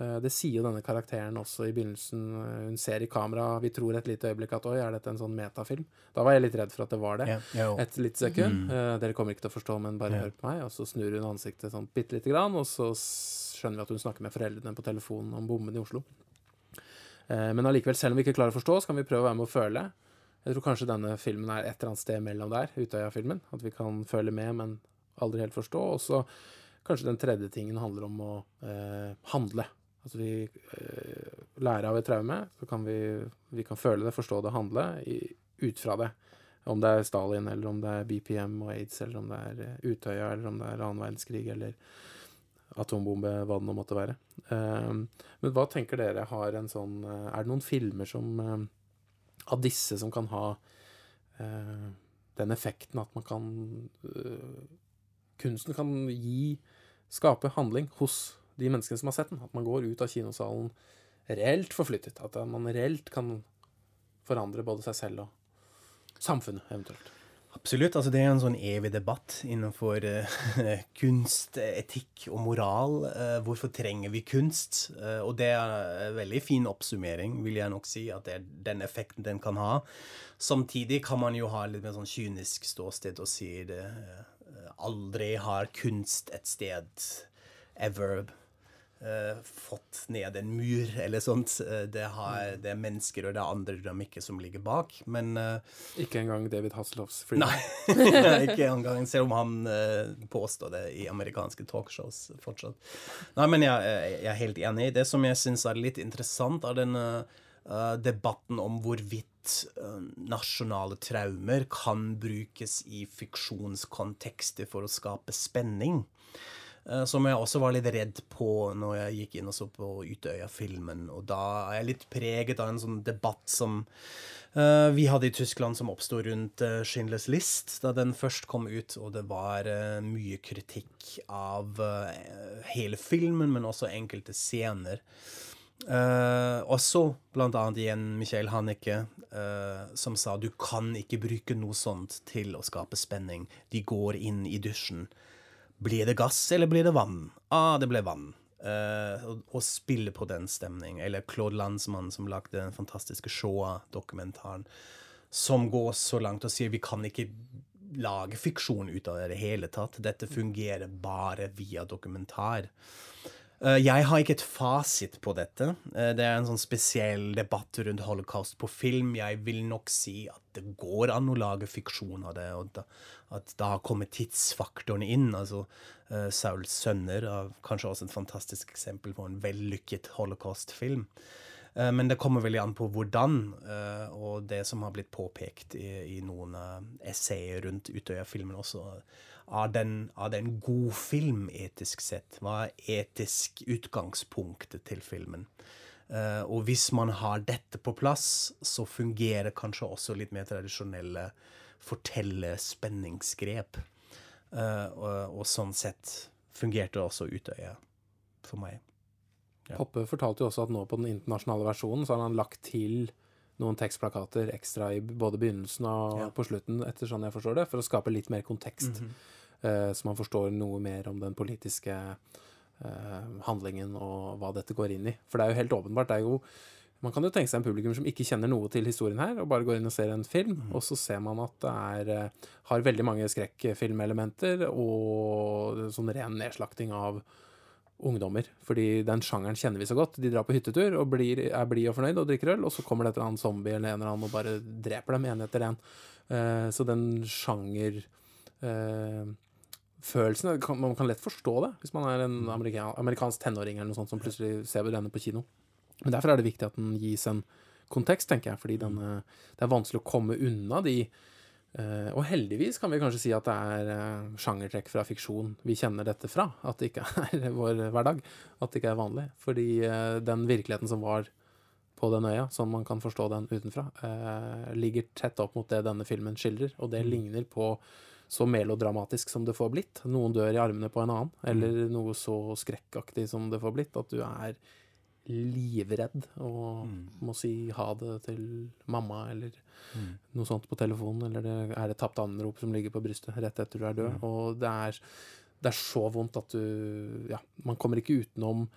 Eh, det sier jo denne karakteren også i begynnelsen. Eh, Hun ser i kamera, vi tror et lite øyeblikk at oi, er dette en sånn metafilm? Da var jeg litt redd for at det var det. Ja, Et lite sekund. Mm. Eh, dere kommer ikke til å forstå, men bare yeah. hør på meg. Og så snur hun ansiktet sånn bitte lite grann, og så skjønner vi at hun snakker med foreldrene på telefonen om bomben i Oslo. Men allikevel, selv om vi ikke klarer å forstå, så kan vi prøve å være med å føle. Jeg tror kanskje denne filmen er et eller annet sted mellom der, Utøya-filmen. At vi kan føle med, men aldri helt forstå. Og så kanskje den tredje tingen handler om å eh, handle. Altså vi eh, lærer av et traume, så kan vi, vi kan føle det, forstå det, handle i, ut fra det. Om det er Stalin, eller om det er BPM og aids, eller om det er eh, Utøya, eller om det er annen verdenskrig, eller atombombe, hva det nå måtte være. Eh, men hva tenker dere har en sånn eh, Er det noen filmer som eh, av disse som kan ha eh, den effekten at man kan Kunsten kan gi Skape handling hos de menneskene som har sett den. At man går ut av kinosalen reelt forflyttet. At man reelt kan forandre både seg selv og samfunnet, eventuelt. Absolutt. altså Det er en sånn evig debatt innenfor uh, kunst, etikk og moral. Uh, hvorfor trenger vi kunst? Uh, og det er en veldig fin oppsummering, vil jeg nok si, at det er den effekten den kan ha. Samtidig kan man jo ha litt mer sånn kynisk ståsted og si det Aldri har kunst et sted ever fått ned en mur eller sånt. Eh, Det, har, det er mennesker og det er andre dynamikker som ligger bak. Men eh, Ikke engang David Hasselhoffs Freedom. Nei, ikke engang, selv om han eh, påstår det i amerikanske talkshows fortsatt. Nei, men jeg, jeg er helt enig. Det som jeg syns er litt interessant, er denne eh, debatten om hvorvidt eh, nasjonale traumer kan brukes i fiksjonskontekster for å skape spenning. Eh, som jeg også var litt redd på når jeg gikk inn og så på Utøya-filmen. Og da er jeg litt preget av en sånn debatt som uh, vi hadde i Tyskland, som oppsto rundt uh, Schindlers List da den først kom ut. Og det var uh, mye kritikk av hele filmen, men også enkelte scener. Uh, også blant annet igjen Michael Hannicke, uh, som sa du kan ikke bruke noe sånt til å skape spenning. De går inn i dusjen. Blir det gass, eller blir det vann? Ah, det ble vann. Uh, og, og spille på den stemning. Eller Claude Landsmann, som lagde den fantastiske Shoah-dokumentaren, som går så langt og sier vi kan ikke lage fiksjon ut av det i det hele tatt. Dette fungerer bare via dokumentar. Eh, jeg har ikke et fasit på dette. Eh, det er en sånn spesiell debatt rundt holocaust på film. Jeg vil nok si at det går an å lage fiksjon av det, og at da har kommet tidsfaktoren inn. Altså uh, Sauls sønner er kanskje også et fantastisk eksempel på en vellykket holocaust-film. Men det kommer veldig an på hvordan, og det som har blitt påpekt i, i noen essayer rundt Utøya-filmen også er den, er det en god film etisk sett? Hva er etisk utgangspunktet til filmen? Uh, og hvis man har dette på plass, så fungerer kanskje også litt mer tradisjonelle fortelle-spenningsgrep. Uh, og, og, sånn sett fungerte også Utøya for meg. Ja. Poppe fortalte jo også at nå på den internasjonale versjonen så har han lagt til noen tekstplakater ekstra i både begynnelsen og ja. på slutten, etter sånn jeg forstår det, for å skape litt mer kontekst. Mm -hmm. Eh, så man forstår noe mer om den politiske eh, handlingen og hva dette går inn i. For det er jo helt åpenbart. det er jo man kan jo tenke seg en publikum som ikke kjenner noe til historien her, og bare går inn og ser en film, mm. og så ser man at det er, eh, har veldig mange skrekkfilmelementer og sånn ren nedslakting av ungdommer. Fordi den sjangeren kjenner vi så godt. De drar på hyttetur og blir, er blide og fornøyd og drikker øl, og så kommer det et eller annet zombie eller en eller annen og bare dreper dem en etter en. så den sjanger følelsen. Man kan lett forstå det hvis man er en mm. amerika, amerikansk tenåring eller noe sånt som plutselig ser denne på kino. Men derfor er det viktig at den gis en kontekst, tenker jeg, fordi den, eh, det er vanskelig å komme unna de Uh, og heldigvis kan vi kanskje si at det er uh, sjangertrekk fra fiksjon vi kjenner dette fra. At det ikke er vår hverdag. At det ikke er vanlig. Fordi uh, den virkeligheten som var på den øya, sånn man kan forstå den utenfra, ligger tett opp mot det denne filmen skildrer. Og det mm. ligner på så melodramatisk som det får blitt. Noen dør i armene på en annen, eller mm. noe så skrekkaktig som det får blitt, at du er livredd og mm. må si ha det til mamma eller mm. noe sånt på telefonen, eller det er et tapt anrop som ligger på brystet rett etter du er død. Mm. Og det er, det er, så vondt at du Ja, man kommer ikke utenom,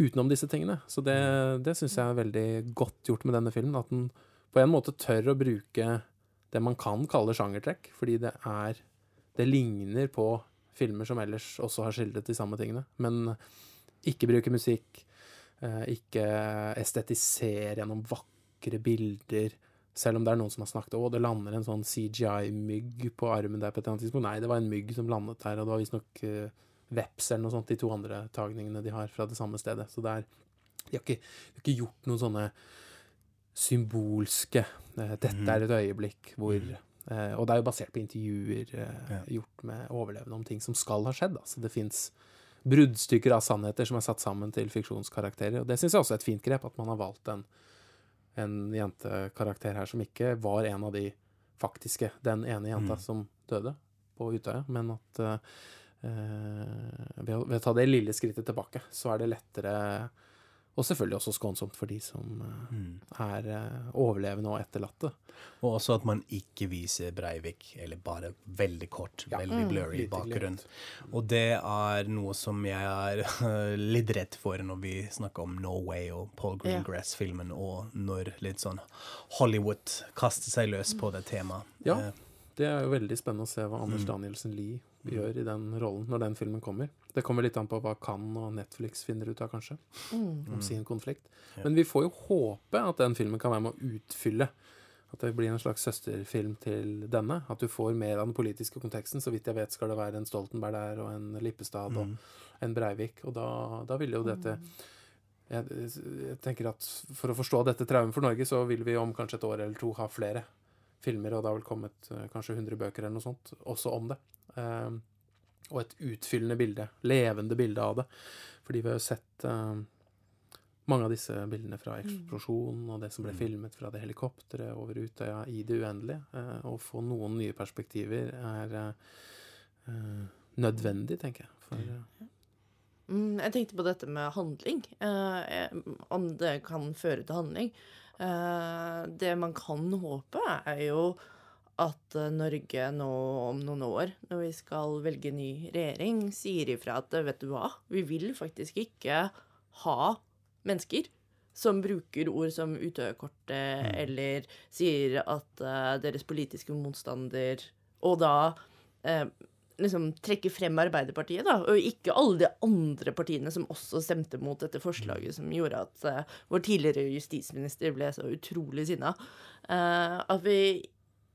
utenom disse tingene. Så det, mm. det syns jeg er veldig godt gjort med denne filmen. At den på en måte tør å bruke det man kan kalle sjangertrekk, fordi det er det ligner på filmer som ellers også har skildret de samme tingene. Men ikke bruke musikk, eh, ikke estetisere gjennom vakre bilder. Selv om det er noen som har snakket om det lander en sånn CGI-mygg på armen der på et eller annet tidspunkt. Nei, det var en mygg som landet der, og det var visstnok uh, veps eller noe sånt, de to andre tagningene de har fra det samme stedet. Så det er De har ikke, de har ikke gjort noen sånne symbolske uh, Dette mhm. er et øyeblikk hvor mm. Eh, og det er jo basert på intervjuer eh, ja. gjort med overlevende om ting som skal ha skjedd. Altså det fins bruddstykker av sannheter som er satt sammen til fiksjonskarakterer. Og det syns jeg også er et fint grep, at man har valgt en, en jentekarakter her som ikke var en av de faktiske, den ene jenta mm. som døde på Utøya, men at eh, ved, å, ved, å, ta det lille skrittet tilbake, så er det lettere og selvfølgelig også skånsomt for de som mm. er uh, overlevende og etterlatte. Og også at man ikke viser Breivik, eller bare veldig kort, ja. veldig mm. blurry mm. bakgrunn. Og det er noe som jeg er litt redd for når vi snakker om Norway og Paul Greengrass-filmen, og når litt sånn Hollywood kaster seg løs på det temaet. Ja, det er jo veldig spennende å se hva Anders mm. Danielsen Lie gjør i den rollen når den filmen kommer. Det kommer litt an på hva Cannes og Netflix finner ut av, kanskje, mm. om sin konflikt. Men vi får jo håpe at den filmen kan være med å utfylle. At det blir en slags søsterfilm til denne. At du får mer av den politiske konteksten. Så vidt jeg vet, skal det være en Stoltenberg der, og en Lippestad og mm. en Breivik. Og da, da ville jo dette jeg, jeg, tenker at For å forstå dette traumet for Norge, så vil vi om kanskje et år eller to ha flere filmer, og det har vel kommet uh, kanskje 100 bøker eller noe sånt også om det. Uh, og et utfyllende bilde. Levende bilde av det. Fordi vi har jo sett eh, mange av disse bildene fra eksplosjonen og det som ble filmet fra det helikopteret over Utøya i det uendelige. Eh, å få noen nye perspektiver er eh, eh, nødvendig, tenker jeg. For, eh, Mm, jeg tenkte på dette med handling. Eh, om det kan føre til handling. Eh, det man kan håpe, er jo at eh, Norge nå om noen år, når vi skal velge ny regjering, sier ifra at vet du hva, vi vil faktisk ikke ha mennesker som bruker ord som Utøyakortet, eller sier at eh, deres politiske motstander Og da eh, liksom trekke frem Arbeiderpartiet, da, og ikke alle de andre partiene som også stemte mot dette forslaget som gjorde at uh, vår tidligere justisminister ble så utrolig sinna. Uh, at vi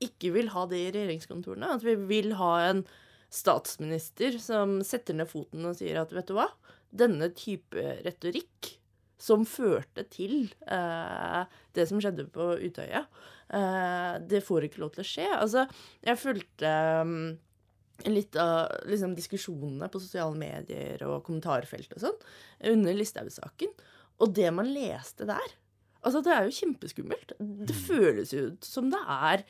ikke vil ha det i regjeringskontorene. At vi vil ha en statsminister som setter ned foten og sier at vet du hva, denne type retorikk som førte til uh, det som skjedde på Utøya, det får ikke lov til å skje. Altså, jeg fulgte um, litt av liksom, diskusjonene på sosiale medier og kommentarfelt og sånn under Listhaug-saken. Og det man leste der Altså, det er jo kjempeskummelt. Det føles jo ut som det er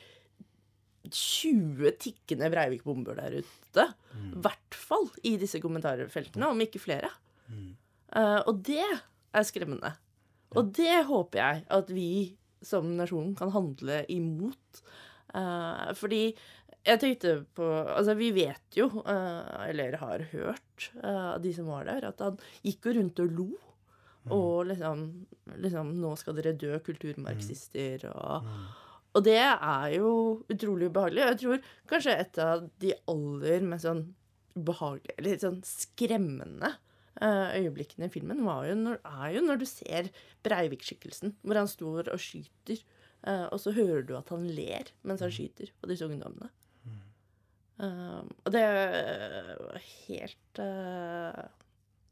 20 tikkende Breivik-bomber der ute. I hvert fall i disse kommentarfeltene, om ikke flere. Uh, og det er skremmende. Og det håper jeg at vi som nasjon kan handle imot. Uh, fordi jeg tenkte på Altså, vi vet jo, eh, eller har hørt av de som var der, at han gikk jo rundt og lo. Og liksom, liksom Nå skal dere dø, kulturmarxister, og Og det er jo utrolig ubehagelig. Jeg tror kanskje et av de aller mest sånn ubehagelige, eller litt sånn skremmende eh, øyeblikkene i filmen var jo når, er jo når du ser Breivik-skikkelsen, hvor han står og skyter, Uh, og så hører du at han ler mens han skyter på disse ungdommene. Eh, og det er helt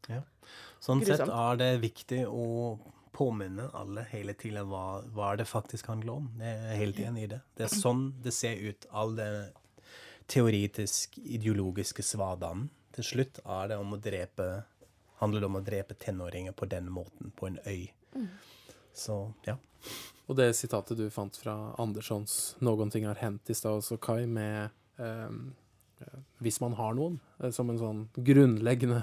ja. Sånn sett er det viktig å påminne alle hele tiden hva, hva det faktisk handler om. Jeg er helt enig i det. Det er sånn det ser ut, all den teoretisk ideologiske svadanen. Til slutt er det om å drepe handler det om å drepe tenåringer på den måten, på en øy. Så ja. Og det sitatet du fant fra Anderssons 'Noen ting har hendt' i stad også, Kai, med ehm, eh, Hvis man har noen, eh, som en sånn grunnleggende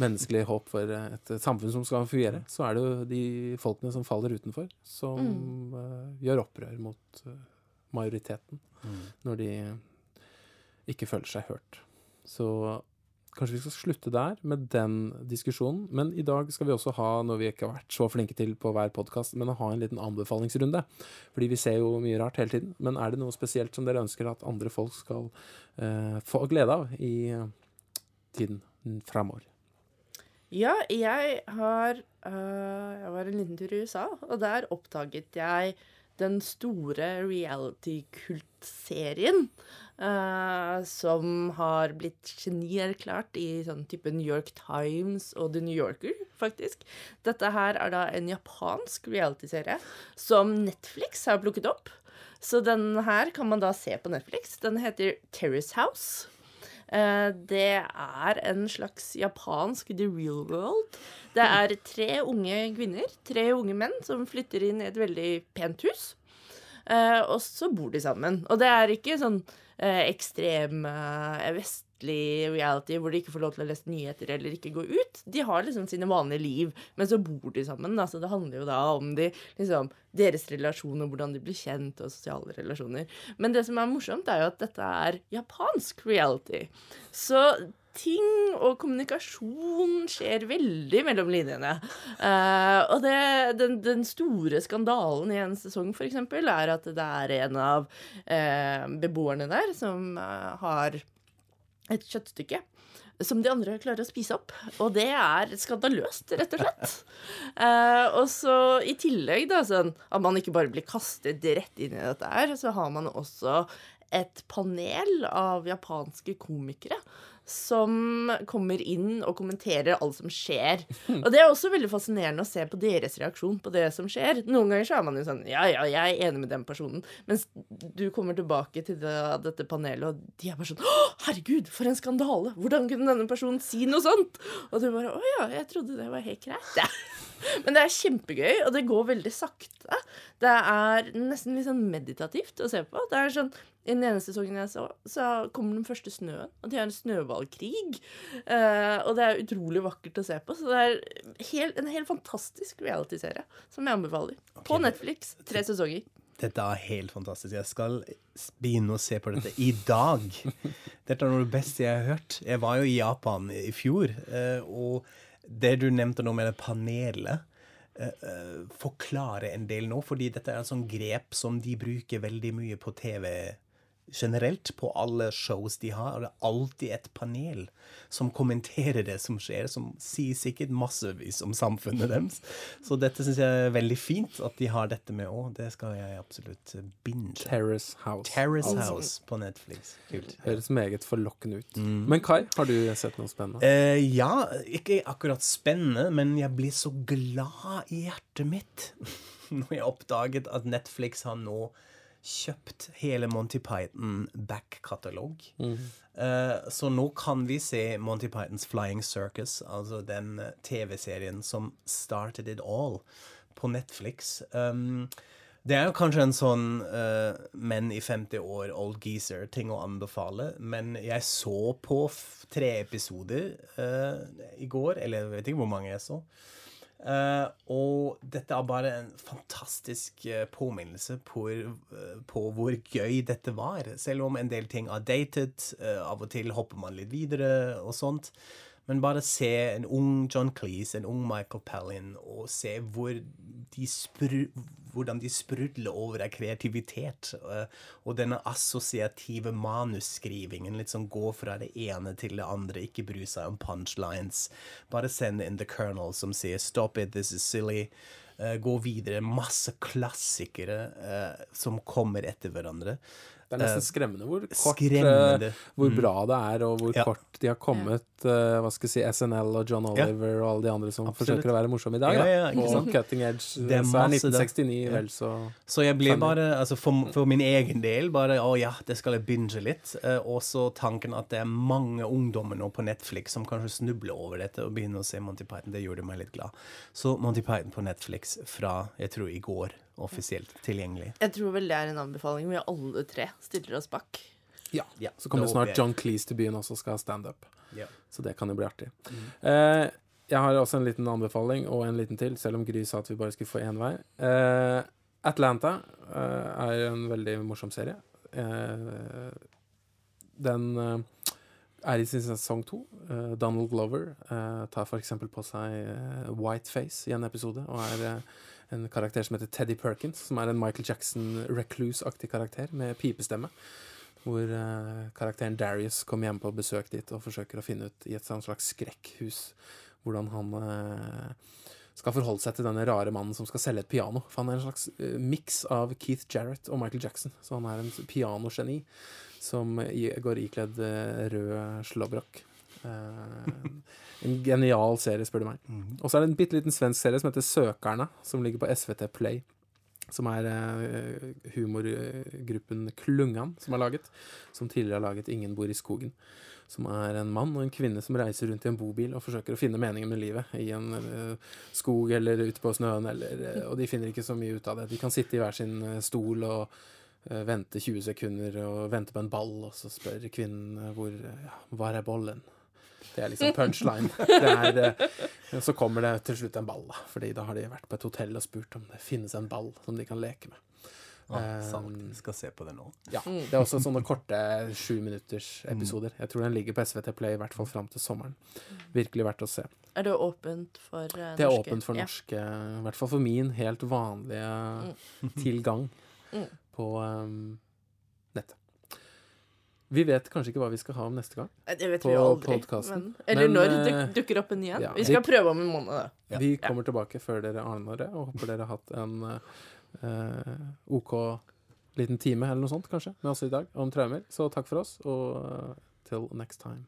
menneskelig håp for eh, et samfunn som skal fungere, så er det jo de folkene som faller utenfor, som eh, gjør opprør mot eh, majoriteten når de ikke føler seg hørt. Så kanskje vi skal slutte der med den diskusjonen. Men i dag skal vi også ha noe vi ikke har vært så flinke til på hver podkast, men å ha en liten anbefalingsrunde. Fordi vi ser jo mye rart hele tiden. Men er det noe spesielt som dere ønsker at andre folk skal eh, få glede av i eh, tiden framover? Ja, jeg har øh, Jeg var en liten tur i USA, og der oppdaget jeg den store reality-kultserien øh, som har blitt genierklært i sånn type New York Times og The New Yorker, faktisk. Dette her er da en japansk reality-serie som Netflix har plukket opp. Så den her kan man da se på Netflix. Den heter Terrace House. Eh, Det er en slags japansk The Real World. Det er tre unge kvinner, tre unge menn, som flytter inn i et veldig pent hus. Eh, og så bor de sammen. Og det er ikke sånn eh, ekstrem eh, vestlig reality hvor de ikke får lov til å lese nyheter eller ikke gå ut. De har liksom sine vanlige liv, men så bor de sammen. Da. Så det handler jo da om de, liksom, deres relasjon og hvordan de blir kjent, og sosiale relasjoner. Men det som er morsomt, er jo at dette er japansk reality. Så ting og kommunikasjon skjer veldig mellom linjene. Uh, og det, den, den store skandalen i en sesong, eksempel, er at det er en av uh, beboerne der som uh, har et kjøttstykke som de andre klarer å spise opp. Og det er skandaløst, rett og slett. Eh, og så i tillegg, da, sånn at man ikke bare blir kastet rett inn i dette her, så har man også et panel av japanske komikere som kommer inn og kommenterer alt som skjer. Og det er også veldig fascinerende å se på deres reaksjon på det som skjer. Noen ganger så er man jo sånn Ja, ja, jeg er enig med den personen. Mens du kommer tilbake til det, dette panelet, og de er bare sånn Å, herregud, for en skandale! Hvordan kunne denne personen si noe sånt? Og du bare Å ja, jeg trodde det var helt greit, jeg. Men det er kjempegøy, og det går veldig sakte. Det er nesten litt sånn meditativt å se på. Det er sånn, I den ene sesongen jeg så, så kommer den første snøen, og de har en snøballkrig. Uh, og det er utrolig vakkert å se på. Så det er helt, en helt fantastisk realityserie som jeg anbefaler. På Netflix. Tre sesonger. Dette er helt fantastisk. Jeg skal begynne å se på dette i dag. Dette er noe av det beste jeg har hørt. Jeg var jo i Japan i fjor, Uh, og det du nevnte nå med det panelet forklare eh, forklarer en del nå, fordi dette er et sånt grep som de bruker veldig mye på TV generelt, på alle shows de har. Og det er alltid et panel som kommenterer det som skjer, som sier sikkert massevis om samfunnet deres. Så dette syns jeg er veldig fint at de har dette med òg. Det skal jeg absolutt binge. Terrace House. Terrace House på Netflix. Kult. Høres meget forlokkende ut. Mm. Men Kai, har du sett noe spennende? Eh, ja, ikke akkurat spennende, men jeg blir så glad i hjertet mitt når jeg oppdaget at Netflix har nå kjøpt hele Monty Python back-katalog. Eh, så nå kan vi se Monty Pythons Flying Circus, altså den eh, TV-serien som started it all, på Netflix. Um, det er jo kanskje en sånn uh, menn i 50 år, old geezer-ting å anbefale, men jeg så på tre episoder uh, i går, eller jeg vet ikke hvor mange jeg så. Eh, og dette er bare en fantastisk uh, påminnelse på, uh, på hvor gøy dette var. Selv om en del ting er datet, av og til hopper man litt videre og sånt. Men bare se en ung John Cleese, en ung Michael Palin, og se hvor de spru, hvordan de sprudler over av kreativitet. eh, Og denne assosiative manusskrivingen. Litt sånn gå fra det ene til det andre, ikke bry seg om punchlines. Bare send inn The Colonel som sier 'stop it, this is silly'. Eh, gå videre. Masse klassikere eh, som kommer etter hverandre. Det er nesten skremmende hvor kort skremmende. eh, Hvor bra det er, og hvor Ja. kort de har kommet. Uh, hva skal jeg si, SNL og John Ja. Oliver og alle de andre som Absolutt. forsøker å være morsomme i dag. Ja, ja, ikke og sant? Cutting Edge. Det er så er masse der. 1969 Ja. vel så Så jeg blir bare, altså for, for min egen del, bare å ja, det skal jeg binge litt. Og så tanken at det er mange ungdommer nå på Netflix som kanskje snubler over dette og begynner å se Monty Python. Det gjorde meg litt glad. Så Monty Python på Netflix fra, jeg tror, i går, offisielt tilgjengelig. Jeg tror vel det er en anbefaling vi alle tre stiller oss bak. Ja. Ja, Så kommer snart. John Cleese til byen også skal ha standup. Ja. Så det kan jo bli artig. Eh, jeg har også en liten anbefaling, og en liten til, selv om Gry sa at vi bare skulle få én vei. Eh, Atlanta eh, er en veldig morsom serie. Eh, den eh, er i sin sesong to. Eh, Donald Glover eh, tar f.eks. på seg eh, whiteface i en episode, og er eh, en karakter som heter Teddy Perkins, som er en Michael Jackson recluse-aktig karakter med pipestemme. Hvor eh, karakteren Darius kommer hjem på besøk dit og forsøker å finne ut i et slags skrekkhus hvordan han eh, skal forholde seg til denne rare mannen som skal selge et piano. For han er en slags uh, miks av Keith Jarrett og Michael Jackson. Så han er en pianogeni som i, går ikledd uh, rød slåbrok. Eh, en genial serie, spør du meg. Og så er det en bitte liten svensk serie som heter Søkerne, som ligger på SVT Play. Som er eh, humorgruppen Klungan som har laget. Som tidligere har laget Ingen bor i skogen. Som er en mann og en kvinne som reiser rundt i en bobil og forsøker å finne meningen med livet i en eh, skog eller ute på snøen, eller, og de finner ikke så mye ut av det. De kan sitte i hver sin stol og vente 20 sekunder og vente på en ball, og så spør kvinnen hvor ja, Hvor er bollen? Det er liksom punchline. Det er, eh, så kommer det til slutt en ball, da. Fordi da har de vært på et hotell og spurt om det finnes en ball som de kan leke med. Ah, sant. Um, Skal se på det nå. Ja. Det er også sånne korte sju minutters episoder. Jeg tror den ligger på SVT Play i hvert fall fram til sommeren. Virkelig verdt å se. Er det åpent for norske? Det er norske? åpent for Ja. norske, i hvert fall for min helt vanlige tilgang Mm. på um. Vi vet kanskje ikke hva vi skal ha om neste gang. Det vet på vi jo aldri. Men, eller Men, når det duk, dukker opp en igjen. ja, vi skal vi- prøve om en måned. da. Ja. Vi kommer tilbake før dere aner det, og håper dere har hatt en uh, OK liten time eller noe sånt, kanskje, med oss i dag om traumer. Så takk for oss, og uh, till next time.